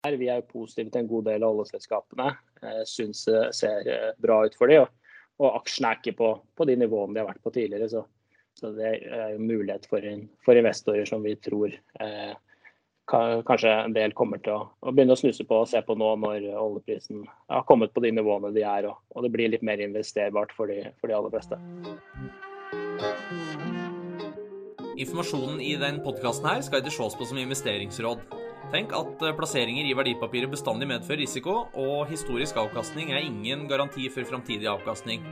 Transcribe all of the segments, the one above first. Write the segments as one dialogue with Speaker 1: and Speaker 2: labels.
Speaker 1: Vi er jo positive til en god del av oljeselskapene. Syns det ser bra ut for dem. Og, aksjene er ikke på, på, de nivåene de har vært på tidligere. Så, så det er jo mulighet for, for investorer som vi tror eh, kanskje en del kommer til å, å, begynne å snuse på og se på nå når oljeprisen har kommet på de nivåene de er, og, og det blir litt mer investerbart for de, for de aller fleste.
Speaker 2: Informasjonen i den podkasten skal ikke ses på som investeringsråd. Tenk at eh, plasseringer i verdipapiret bestandig medfører risiko, og historisk avkastning er ingen garanti for framtidig avkastning.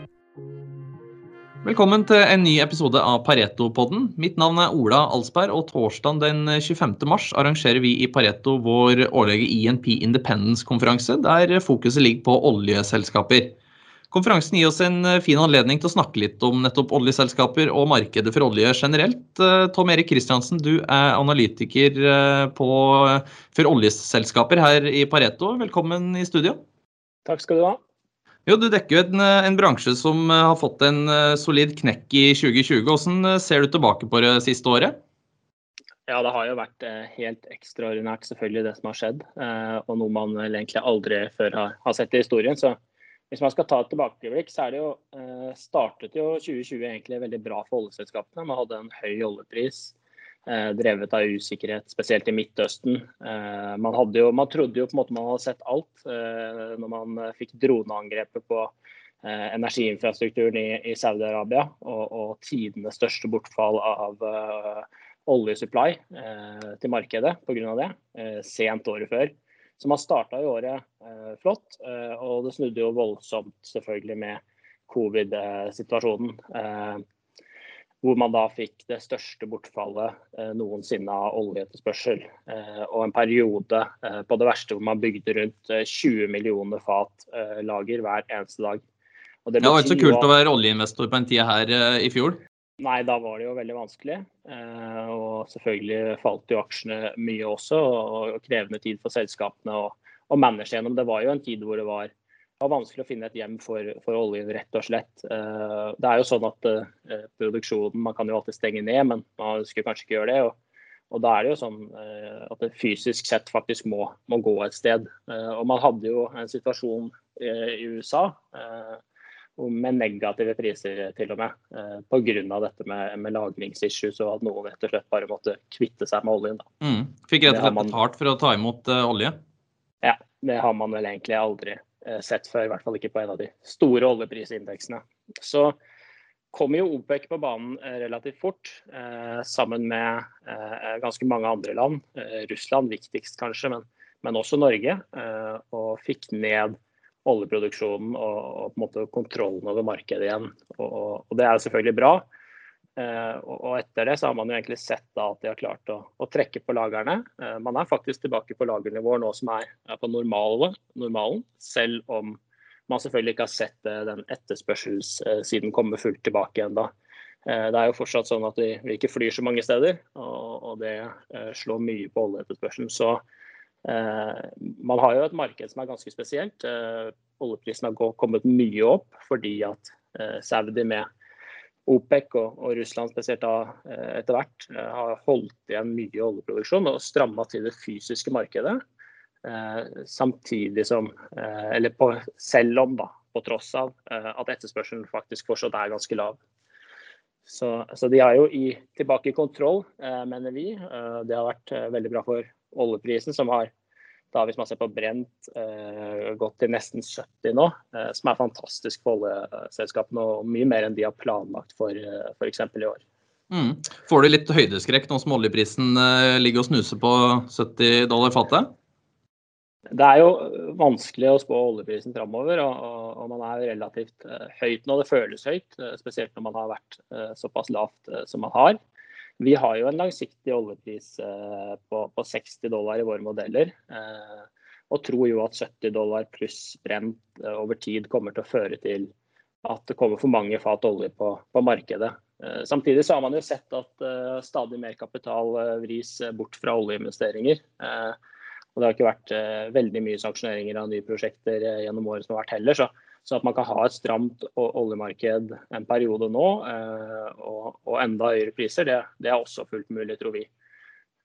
Speaker 3: Velkommen til en ny episode av Pareto-podden. Mitt navn er Ola Alsberg, og torsdag den 25. mars arrangerer vi i Pareto vår årlige INP Independence-konferanse, der fokuset ligger på oljeselskaper. Konferansen gir oss en fin anledning til å snakke litt om nettopp oljeselskaper og markedet for olje generelt. Tom Erik Kristiansen, du er analytiker eh, på, for oljeselskaper her i Pareto. Velkommen i studio.
Speaker 1: Takk skal du ha.
Speaker 3: Jo, Du dekker jo en, en, bransje som eh, har fått en eh, solid knekk i 2020. Hvordan eh, ser du tilbake på det siste året?
Speaker 1: Ja, Det har jo vært helt ekstraordinært selvfølgelig det som har skjedd. Og noe man vel egentlig aldri før har sett i historien. Så hvis man skal ta et tilbakeblikk, så jo, startet jo 2020 egentlig veldig bra for oljeselskapene. Man hadde en høy oljepris. Eh, drevet av usikkerhet, spesielt i Midtøsten. Eh, man, jo, man, trodde jo på en måte man hadde sett alt eh, når man fikk droneangrepet på energiinfrastrukturen i, i Saudi-Arabia og, og, tidenes største bortfall av oljesupply til markedet pga. det, sent året før. Så man starta jo året flott, og det snudde jo voldsomt selvfølgelig med covid-situasjonen hvor man da fikk det største bortfallet eh, noensinne av oljeetterspørsel. Eh, og en periode eh, på det verste hvor man bygde rundt 20 millioner fat lager hver eneste dag.
Speaker 3: Det var ikke så kult å være oljeinvestor på en tid her i fjor?
Speaker 1: Nei, da var det jo veldig vanskelig. Og selvfølgelig falt jo aksjene mye også, og krevende tid for selskapene å, å manage gjennom. Det var jo en tid hvor det var var vanskelig å finne et hjem for, for, oljen, rett og slett. Uh, det er jo sånn at uh, produksjonen Man kan jo alltid stenge ned, men man ønsker kanskje ikke gjøre det. Og, og da er det jo sånn uh, at det fysisk sett faktisk må, må, gå et sted. Og man hadde jo en situasjon i USA med negative priser til og med, pga. dette med, med lagringsissues og at noen rett og slett bare måtte kvitte seg med oljen.
Speaker 3: Mm. Fikk rett og slett betalt for å ta imot olje?
Speaker 1: Ja, det har man vel egentlig aldri uh, sett før, i hvert fall ikke på en av de store oljeprisindeksene. Så kommer jo OPEC på banen eh, relativt fort, uh, sammen med ganske mange andre land. Russland viktigst kanskje, men, men også Norge. og fikk ned oljeproduksjonen og, og, på en måte kontrollen over markedet igjen. Og, og det er selvfølgelig bra. Eh, og etter det så har man jo egentlig sett da at de har klart å, å trekke på lagrene. Eh, man er faktisk tilbake på lagernivåer nå som er, er på normale, normalen, selv om man selvfølgelig ikke har sett eh, den etterspørselssiden komme fullt tilbake ennå. Det er jo fortsatt sånn at vi, ikke flyr så mange steder, og, og det slår mye på oljeetterspørselen. Så man har jo et marked som er ganske spesielt. oljeprisen har kommet mye opp fordi at Saudi med OPEC og, Russland spesielt eh, etter hvert eh, har holdt igjen mye oljeproduksjon og stramma til det fysiske markedet. Eh, samtidig som, eh, eller på, selv om, da, på tross av eh, at etterspørselen faktisk fortsatt er ganske lav. Så, så de er jo i, tilbake i kontroll, eh, mener vi. det har vært veldig bra for oljeprisen, som har da hvis man ser på Brent, eh, gått til nesten 70 nå, eh, som er fantastisk for oljeselskapene og mye mer enn de har planlagt for eh, f.eks. i år.
Speaker 3: Mm. Får du litt høydeskrekk nå som oljeprisen eh, ligger og snuser på 70 dollar fatet?
Speaker 1: Det er jo vanskelig å spå oljeprisen framover, og, og, man er relativt uh, høyt nå. Det føles høyt, uh, spesielt når man har vært såpass lavt som man har. Vi har jo en langsiktig oljepris eh, på, på 60 dollar i våre modeller. Eh, og tror jo at 70 dollar pluss brent eh, over tid kommer til å føre til at det kommer for mange fat olje på, på markedet. Samtidig så har man jo sett at stadig mer kapital vris bort fra oljeinvesteringer. Og det har ikke vært veldig mye sanksjoneringer av nye prosjekter gjennom året som har vært heller. Så så at man kan ha et stramt oljemarked en periode nå, eh, og, enda høyere priser, det, er også fullt mulig, tror vi.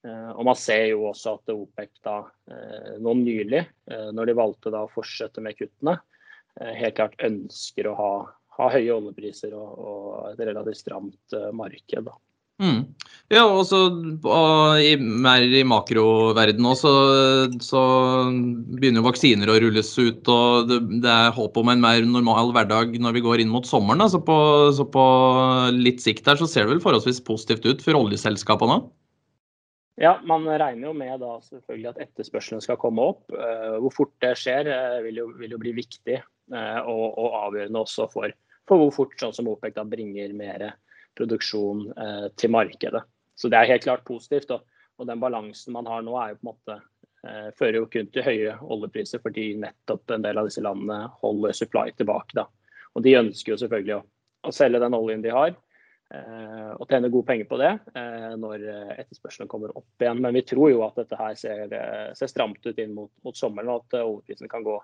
Speaker 1: Og man ser jo også at OPEC da, nå nylig, når de valgte å fortsette med kuttene, helt klart ønsker å ha, ha høye oljepriser og, og, et relativt stramt marked. Da.
Speaker 3: Mm. Ja, og så i, mer i makroverden òg, så, så, begynner vaksiner å rulles ut. Og det, det, er håp om en mer normal hverdag når vi går inn mot sommeren. Da. Så, på, så på litt sikt her så ser det vel forholdsvis positivt ut for oljeselskapene?
Speaker 1: Ja, man regner jo med da selvfølgelig at etterspørselen skal komme opp. Uh, hvor fort det skjer uh, vil, jo, vil, jo, bli viktig og, og, avgjørende også for, for, hvor fort sånn som OPEC da bringer mer produksjon eh, til markedet. Så det er helt klart positivt. Og, og den balansen man har nå, er jo på en måte eh, fører jo kun til høye oljepriser fordi nettopp en del av disse landene holder supply tilbake. Da. Og de ønsker jo selvfølgelig å, å selge den oljen de har. Eh, og tjene gode penger på det eh, når etterspørselen kommer opp igjen. Men vi tror jo at dette her ser, eh, ser stramt ut inn mot, mot sommeren, og at eh, oljeprisen kan gå,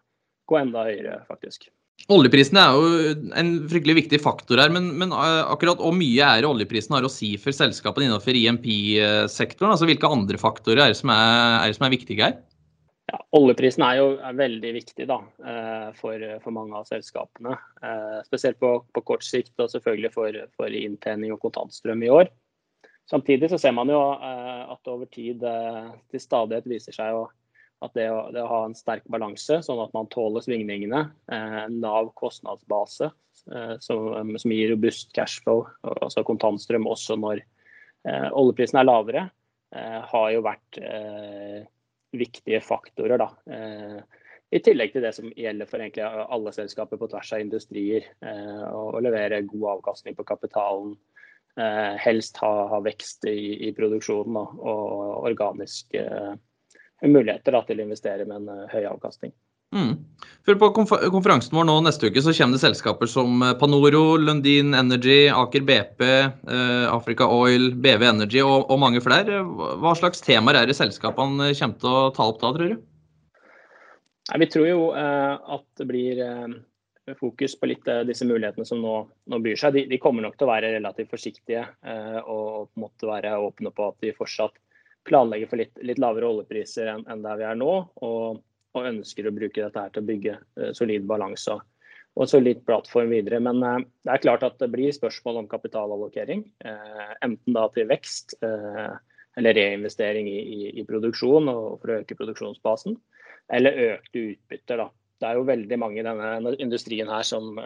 Speaker 1: gå enda høyere, faktisk.
Speaker 3: Oljeprisene er jo en fryktelig viktig faktor her, men, men eh, akkurat hvor mye er oljeprisen har å si for selskapene innenfor IMP-sektoren? Altså Hvilke andre faktorer er det som er, er, som er viktige her?
Speaker 1: Ja, oljeprisen er jo er veldig viktig da, eh, for, for, mange av selskapene. Eh, spesielt på, på, kort sikt og selvfølgelig for, for inntjening og kontantstrøm i år. Samtidig så ser man jo at over tid til stadighet viser seg å at det å, det å, ha en sterk balanse, sånn at man tåler svingningene, eh, lav kostnadsbase eh, som, som, gir robust cashflow, altså kontantstrøm også når eh, oljeprisen er lavere, eh, har jo vært eh, viktige faktorer. Da. Eh, I tillegg til det som gjelder for alle selskaper på tvers av industrier. å levere god avkastning på kapitalen. helst ha, ha vekst i, i produksjonen og, og organisk muligheter da, til å investere med en uh, høy avkastning.
Speaker 3: Mm. For På konferansen vår nå neste uke så kommer det selskaper som eh, Panoro, Lundin Energy, Aker BP, eh, Africa Oil, BV Energy og, og, mange flere. Hva slags temaer er det selskapene kommer til å ta opp da, tror du?
Speaker 1: Nei, vi tror jo eh, at det blir eh, fokus på litt eh, disse mulighetene som nå, nå byr seg. De, de, kommer nok til å være relativt forsiktige og på en måte være åpne på at de fortsatt planlegger for litt, litt lavere oljepriser enn, enn, der vi er nå, og, og, ønsker å bruke dette her til å bygge uh, solid balanse og en solid plattform videre. Men uh, det er klart at det blir spørsmål om kapitalallokering. Uh, enten da til vekst eller reinvestering i, i, i, produksjon og for å øke produksjonsbasen, eller økte utbytter. da. Det er jo veldig mange i denne industrien her som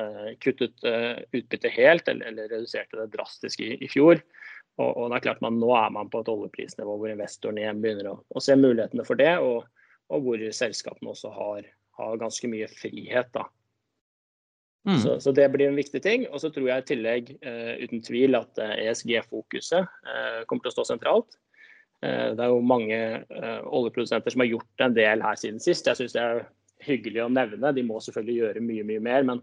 Speaker 1: kuttet utbyttet helt, eller, eller reduserte det drastisk i, i fjor. Og, og, det er klart man, Nå er man på et oljeprisnivå hvor investorene igjen begynner å, å se mulighetene for det, og, og hvor selskapene også har, har, ganske mye frihet. da. Mm. Så, så, det blir en viktig ting. Og så tror jeg i tillegg uh, uten tvil at uh, eh, ESG-fokuset uh, eh, kommer til å stå sentralt. det er jo mange oljeprodusenter som har gjort en del her siden sist. Jeg syns det er hyggelig å nevne. De må selvfølgelig gjøre mye mye mer. men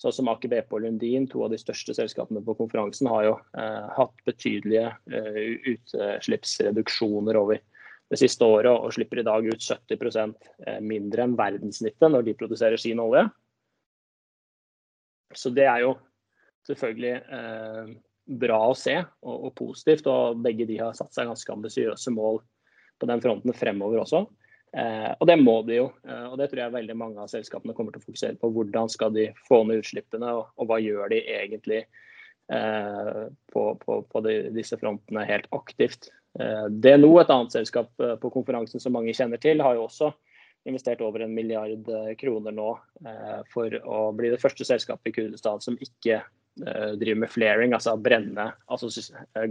Speaker 1: Sånn som Aker BP og Lundin, to av de største selskapene på konferansen, har jo eh, hatt betydelige eh, utslippsreduksjoner over det siste året, og slipper i dag ut 70 eh, mindre enn verdenssnittet når de produserer sin olje. Så det er jo selvfølgelig eh, bra å se og, og, positivt. Og begge de har satt seg ganske ambisiøse mål på den fronten fremover også. Eh, og det må de jo. Eh, og det tror jeg veldig mange av selskapene kommer til å fokusere på. Hvordan skal de få ned utslippene, og, og hva gjør de egentlig eh, på, på, på de, disse frontene helt aktivt. Eh, DNO, et annet selskap på konferansen som mange kjenner til, har jo også investert over en milliard kroner nå for å bli det første selskapet i Kurdistan som ikke driver med flaring, altså brenne altså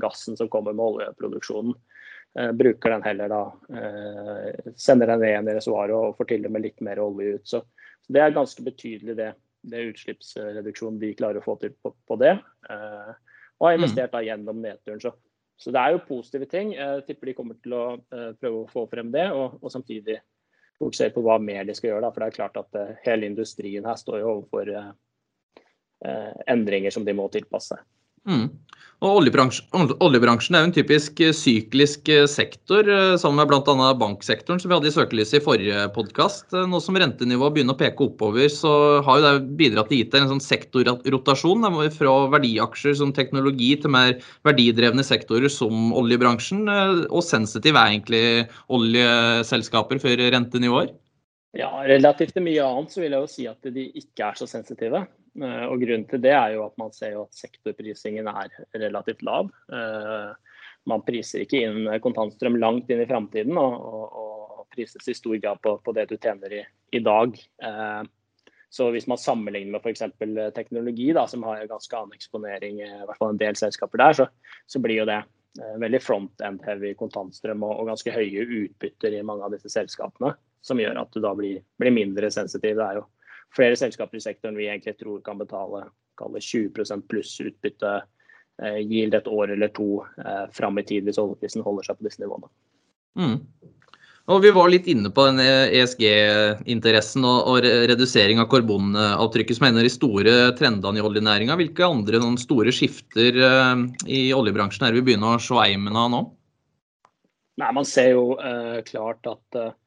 Speaker 1: gassen som kommer med oljeproduksjonen. Eh, bruker den heller da, eh, sender den igjen i reservoaret og får til og med litt mer olje ut. Så, så Det er ganske betydelig det, det utslippsreduksjonen de klarer å få til på, på det. Eh, og har investert da gjennom nedturen. Så, så, det er jo positive ting. Jeg tipper de kommer til å prøve å få frem det, og, og samtidig fokusere på hva mer de skal gjøre. Da, for det er klart at hele industrien her står jo overfor endringer som de må tilpasse seg.
Speaker 3: Mm. Og oljebransjen, oljebransjen, er jo en typisk eh, syklisk eh, sektor, eh, sammen med bl.a. banksektoren, som vi hadde i søkelyset i forrige podkast. Nå som rentenivået begynner å peke oppover, så har jo det bidratt til gitt en sånn sektorrotasjon fra verdiaksjer som teknologi til mer verdidrevne sektorer som oljebransjen. Og sensitiv er egentlig oljeselskaper for rentenivåer?
Speaker 1: Ja, relativt til mye annet så vil jeg jo si at de ikke er så sensitive. Eh, og Grunnen til det er jo at man ser jo at sektorprisingen er relativt lav. Eh, man priser ikke inn kontantstrøm langt inn i framtiden, og, og, og, prises i stor grad på, på det du tjener i, i dag. Eh, så hvis man sammenligner med f.eks. teknologi, da, som har ganske annen eksponering, i hvert fall en del selskaper der, så, så blir jo det veldig front-end-heavy kontantstrøm og, og, ganske høye utbytter i mange av disse selskapene som gjør at du da blir, blir, mindre sensitiv. Det er jo flere selskaper i sektoren vi egentlig tror kan betale 20 pluss utbytte eh, yield et år eller to eh, fram i tid hvis oljeprisen holder seg på disse nivåene.
Speaker 3: Mm. Og Vi var litt inne på den ESG-interessen og, og, redusering av karbonavtrykket som er en av de store trendene i oljenæringa. Hvilke andre store skifter eh, i oljebransjen er vi begynner å se eimen av nå?
Speaker 1: Nei, Man ser jo eh, klart at eh, Eh,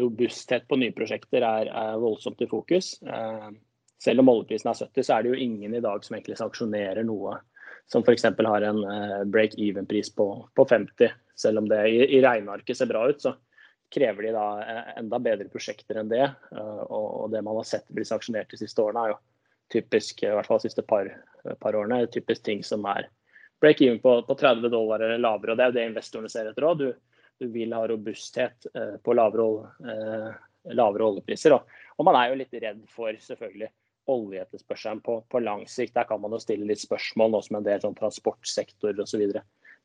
Speaker 1: robusthet på nye prosjekter er, er voldsomt i fokus. Eh, selv om oljeprisen er 70, så er det jo ingen i dag som egentlig sanksjonerer noe som f.eks. har en eh, break-even-pris på, på, 50. Selv om det i, i regnearket ser bra ut, så krever de da enda bedre prosjekter enn det. Og, og det man har sett bli sanksjonert de siste årene, er jo typisk, i hvert fall de siste par, par årene, typisk ting som er break-even på, på, 30 dollar eller lavere. og Det er jo det investorene ser etter òg du vil ha robusthet eh, på lavere, eh, oljepriser. Og man er jo litt redd for selvfølgelig oljeetterspørselen på, på, lang sikt. Der kan man jo stille litt spørsmål nå som en del sånn transportsektorer osv.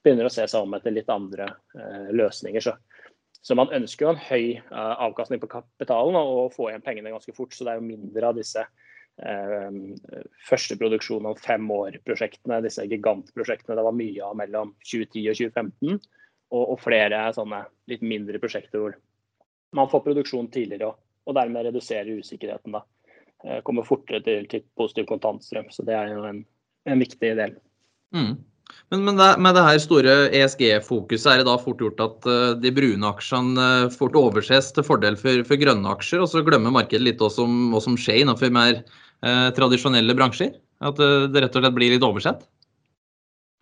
Speaker 1: begynner å se seg om etter litt andre eh, løsninger. Så, så, man ønsker jo en høy avkastning på kapitalen og, og få igjen pengene ganske fort. Så det er jo mindre av disse eh, første produksjon om fem år-prosjektene, disse gigantprosjektene det var mye av mellom 2010 og 2015 og, og, flere sånne litt mindre prosjekter hvor man får produksjon tidligere og, og dermed reduserer usikkerheten. da. Eh, kommer fortere til, til positiv kontantstrøm. Så det er jo en, en viktig del.
Speaker 3: Mm. Men, men det, med det her store ESG-fokuset er det da fort gjort at uh, de brune aksjene uh, fort overses til fordel for, for, grønne aksjer, og så glemmer markedet litt hva som, hva som skjer innenfor mer uh, tradisjonelle bransjer? At det rett og slett blir litt oversett?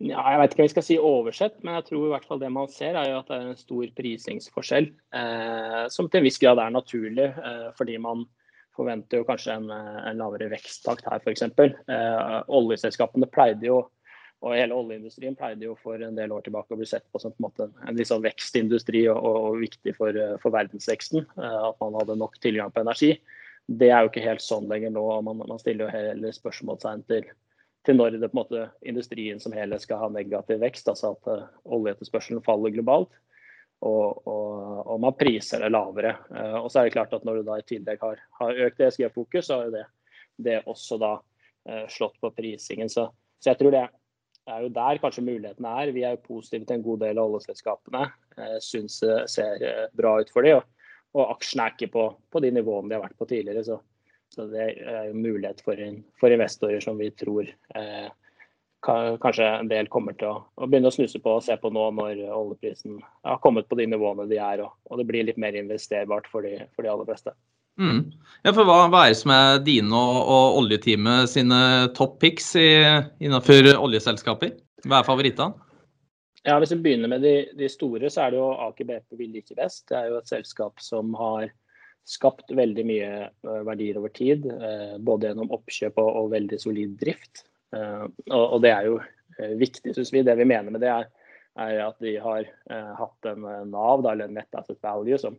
Speaker 1: Ja, jeg vet ikke om vi skal si oversett, men jeg tror i hvert fall det man ser er jo at det er en stor prisingsforskjell. Eh, som til en viss grad er naturlig, eh, fordi man forventer jo kanskje en, en lavere veksttakt her f.eks. Eh, oljeselskapene pleide jo, og hele oljeindustrien pleide jo for en del år tilbake å bli sett på som på en, en, litt sånn vekstindustri og, og, viktig for, for verdensveksten. Eh, at man hadde nok tilgang på energi. Det er jo ikke helt sånn lenger nå. Man, man stiller jo heller spørsmålstegn til til når det på en måte industrien som helhet skal ha negativ vekst, altså at uh, oljeetterspørselen faller globalt. Og, og, og, man priser det lavere. Uh, og så er det klart at Når du da i tillegg har, har økt ESG-fokus, så har det, det også da uh, slått på prisingen. Så, så, jeg tror det er jo der kanskje mulighetene er. Vi er jo positive til en god del av oljeselskapene. Syns det ser bra ut for dem. Og, og aksjene er ikke på, på de nivåene de har vært på tidligere. så så det er jo mulighet for, for investorer som vi tror eh, kanskje en del kommer til å, å, begynne å snuse på og se på nå når oljeprisen har kommet på de nivåene de er, og, og det blir litt mer investerbart for de, for de aller fleste.
Speaker 3: Mm. Ja, for hva, hva, er det som er dine og, og oljeteamet sine top picks i, innenfor oljeselskaper? Hva er favorittene?
Speaker 1: Ja, Hvis vi begynner med de, de, store, så er det jo Aker BP vi liker best. Det er jo et selskap som har skapt veldig mye eh, verdier over tid. Eh, både gjennom oppkjøp og, veldig solid drift. Og, og, det er jo viktig, syns vi. Det vi mener med det, er, er at de har hatt en Nav, eller en net asset value, som,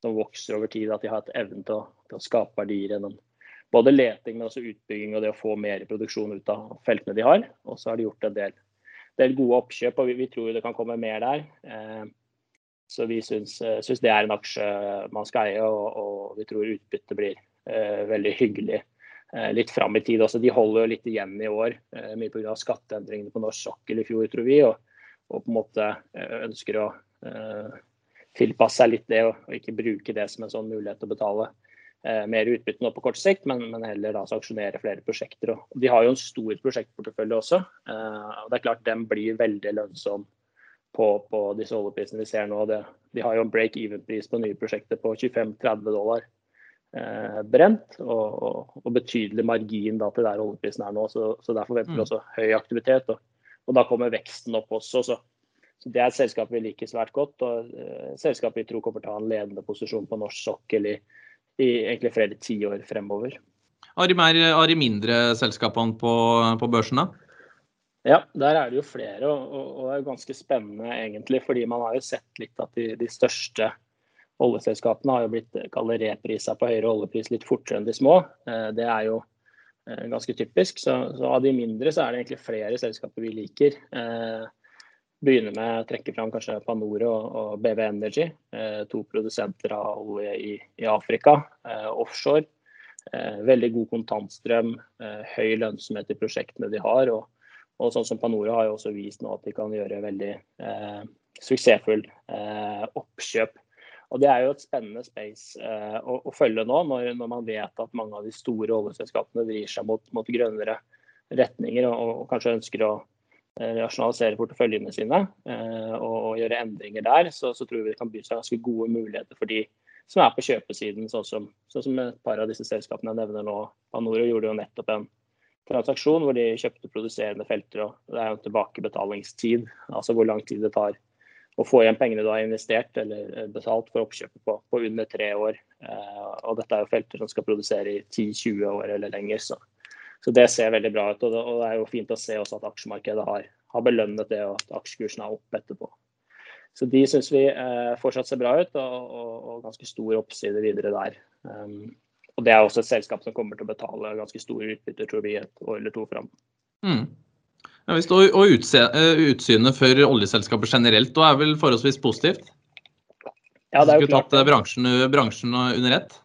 Speaker 1: som, vokser over tid. At de har hatt evnen til å, til å skape verdier gjennom både leting, men også utbygging og det å få mer produksjon ut av feltene de har. Og så har de gjort en del, del gode oppkjøp, og vi, vi tror det kan komme mer der. Eh, så vi eh, syns, det er en aksje man skal eie, og, og vi tror utbyttet blir eh, veldig hyggelig eh, litt fram i tid. Også, de holder jo litt igjen i år, eh, mye pga. skatteendringene på norsk sokkel i fjor, tror vi. Og, og, på en måte eh, ønsker å eh, tilpasse seg litt det, og, og, ikke bruke det som en sånn mulighet til å betale eh, mer utbytte nå på kort sikt, men, men heller da aksjonere flere prosjekter. Og de har jo en stor prosjektportefølje også. Eh, og det er klart Den blir veldig lønnsom på, på disse oljeprisene vi ser nå. Det, de har jo en break-even-pris på nye prosjekter på 25-30 dollar eh, brent, og, og, og, betydelig margin da, til der oljeprisen er nå. Så, så der forventer vi mm. også høy aktivitet. Og, og, da kommer veksten opp også. Så, så Det er et selskap vi liker svært godt, og eh, et selskap vi tror kommer til å ha en ledende posisjon på norsk sokkel i, i egentlig flere tiår fremover.
Speaker 3: Har de, mer, har de mindre selskapene på, på børsen, da?
Speaker 1: Ja, der er det jo flere, og, og, det er jo ganske spennende egentlig. Fordi man har jo sett litt at de, de største oljeselskapene har jo blitt reprisa på høyere oljepris litt fortere enn de små. Eh, det er jo eh, ganske typisk. Så, så, av de mindre så er det egentlig flere selskaper vi liker. Eh, begynner med å trekke fram kanskje Panoro og, BV Energy, to produsenter av olje i, i Afrika, offshore. veldig god kontantstrøm, høy lønnsomhet i prosjektene de har. og og sånn som Panora har jo også vist nå at de kan gjøre veldig eh, suksessfull eh, oppkjøp. Og Det er jo et spennende space eh, å, å, følge nå, når, når, man vet at mange av de store oljeselskapene vrir seg mot, mot grønnere retninger og, og, kanskje ønsker å eh, rasjonalisere porteføljene sine eh, og, og, gjøre endringer der. Så, så, tror vi det kan by seg ganske gode muligheter for de som er på kjøpesiden, sånn som, sånn som et par av disse selskapene jeg nevner nå. Panoro gjorde jo nettopp en transaksjon hvor de kjøpte produserende felter. og Det er jo tilbakebetalingstid, altså hvor lang tid det tar å få igjen pengene du har investert eller betalt for oppkjøpet på, på under tre år. Eh, og dette er jo felter som skal produsere i 10-20 år eller lenger. Så, så, det ser veldig bra ut. Og det, og det, er jo fint å se også at aksjemarkedet har, har belønnet det, og at aksjekursen er opp etterpå. Så de syns vi eh, fortsatt ser bra ut, og, og, og ganske stor oppside videre der. Um, og Det er også et selskap som kommer til å betale ganske store utbytter, tror vi, et år eller to fram. Mm.
Speaker 3: Ja, visst, og, og eh, utsynet for oljeselskaper generelt da er vel forholdsvis positivt?
Speaker 1: Ja, det er jo
Speaker 3: klart. Skulle tatt bransjen, bransjen under ett?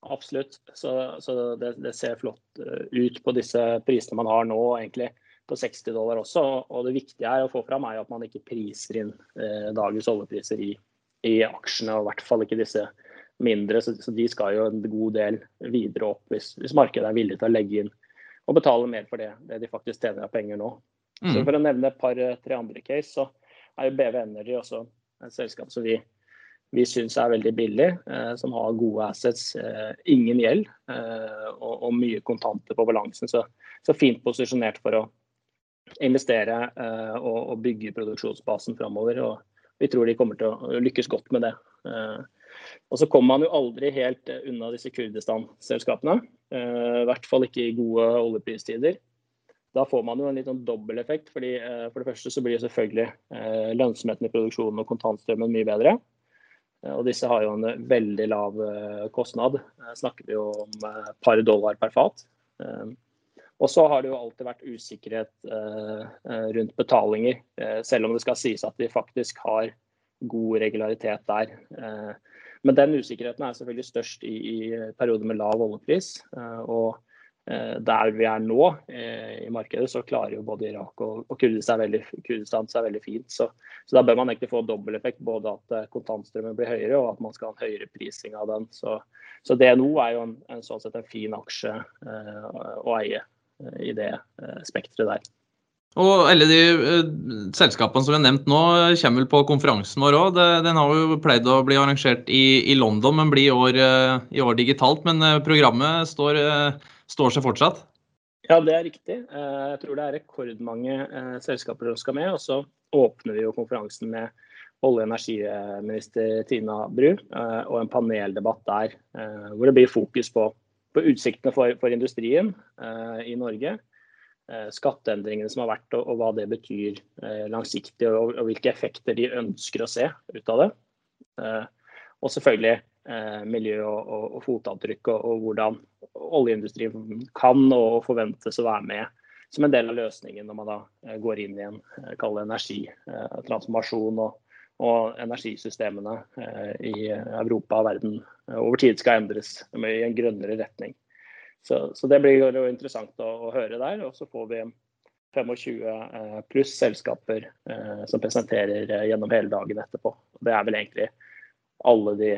Speaker 1: Absolutt. Så, så det, det, ser flott eh, ut på disse prisene man har nå, egentlig på 60 dollar også. Og det viktige er å få fram er at man ikke priser inn eh, dagens oljepriser i, i aksjene, og i hvert fall ikke disse mindre, så, så, de skal jo en god del videre opp hvis, hvis, markedet er villig til å legge inn og betale mer for det, det de faktisk tjener av penger nå. Mm. Så For å nevne et par-tre andre case, så er jo BV Energy også et selskap som vi, vi syns er veldig billig, eh, som har gode assets, eh, ingen gjeld eh, og, og, mye kontanter på balansen. Så, så fint posisjonert for å investere eh, og, og, bygge produksjonsbasen framover. Og vi tror de kommer til å lykkes godt med det. Eh, og så kommer man jo aldri helt eh, unna disse Kurdistan-selskapene. Eh, I hvert fall ikke i gode oljepristider. Da får man jo en litt sånn dobbelteffekt. fordi eh, For det første så blir selvfølgelig lønnsomheten i produksjonen og kontantstrømmen mye bedre. Og disse har jo en veldig lav kostnad. Snakker vi jo om par dollar per fat. Og så har det jo alltid vært usikkerhet rundt betalinger, selv om det skal sies at de faktisk har god regularitet der. Men den usikkerheten er selvfølgelig størst i, i perioder med lav oljepris. Eh, og eh, der vi er nå eh, i markedet, så klarer jo både Irak og, og Kurdistan, veldig, Kurdistan seg veldig fint. Så, så, da bør man egentlig få dobbeleffekt. Både at kontantstrømmen blir høyere, og at man skal ha en høyere prising av den. Så, så DNO er jo en, en, sånn sett en fin aksje å eie i det spekteret der.
Speaker 3: Og alle de uh, selskapene som vi har nevnt nå, kommer vel på konferansen vår òg. Den har jo pleid å bli arrangert i, i London, men blir i år, uh, i år digitalt. Men uh, programmet står, står, seg fortsatt?
Speaker 1: Ja, det er riktig. jeg tror det er rekordmange selskaper som skal med. Og så åpner vi jo konferansen med olje- og energiminister Tina Bru og en paneldebatt der hvor det blir fokus på, på utsiktene for, for industrien i Norge skatteendringene som har vært, og, hva det betyr eh, langsiktig, og, hvilke effekter de ønsker å se ut av det. Eh, og selvfølgelig eh, miljø og, fotavtrykk, og, hvordan oljeindustrien kan og forventes å være med som en del av løsningen når man da eh, går inn i en eh, energitransformasjon og, og energisystemene i Europa og verden over tid skal endres i en grønnere retning. Så, så, det blir jo interessant å, å, høre der. Og så får vi 25 eh, pluss selskaper eh, som presenterer eh, gjennom hele dagen etterpå. Det er vel egentlig alle de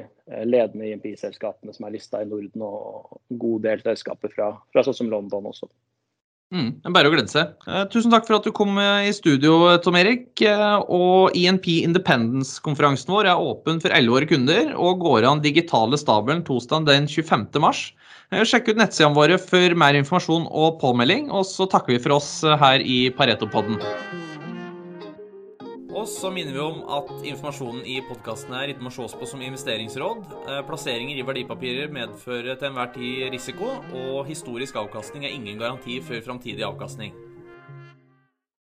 Speaker 1: ledende IMP-selskapene som er lista i Norden, og en god del selskaper fra, fra sånn som London også.
Speaker 3: Mm, bare å glede seg. Eh, tusen takk for at du kom i studio, Tom Erik. Eh, og INP Independence-konferansen vår er åpen for 11 våre kunder og går an digitale stabelen torsdag den 25. mars. Eh, sjekk ut nettsidene våre for mer informasjon og påmelding, og så takker vi for oss her i Pareto-podden.
Speaker 2: Og så minner vi om at informasjonen i podkasten her ikke må ses på som investeringsråd. Eh, plasseringer i verdipapirer medfører til enhver tid risiko, og historisk avkastning er ingen garanti for framtidig avkastning.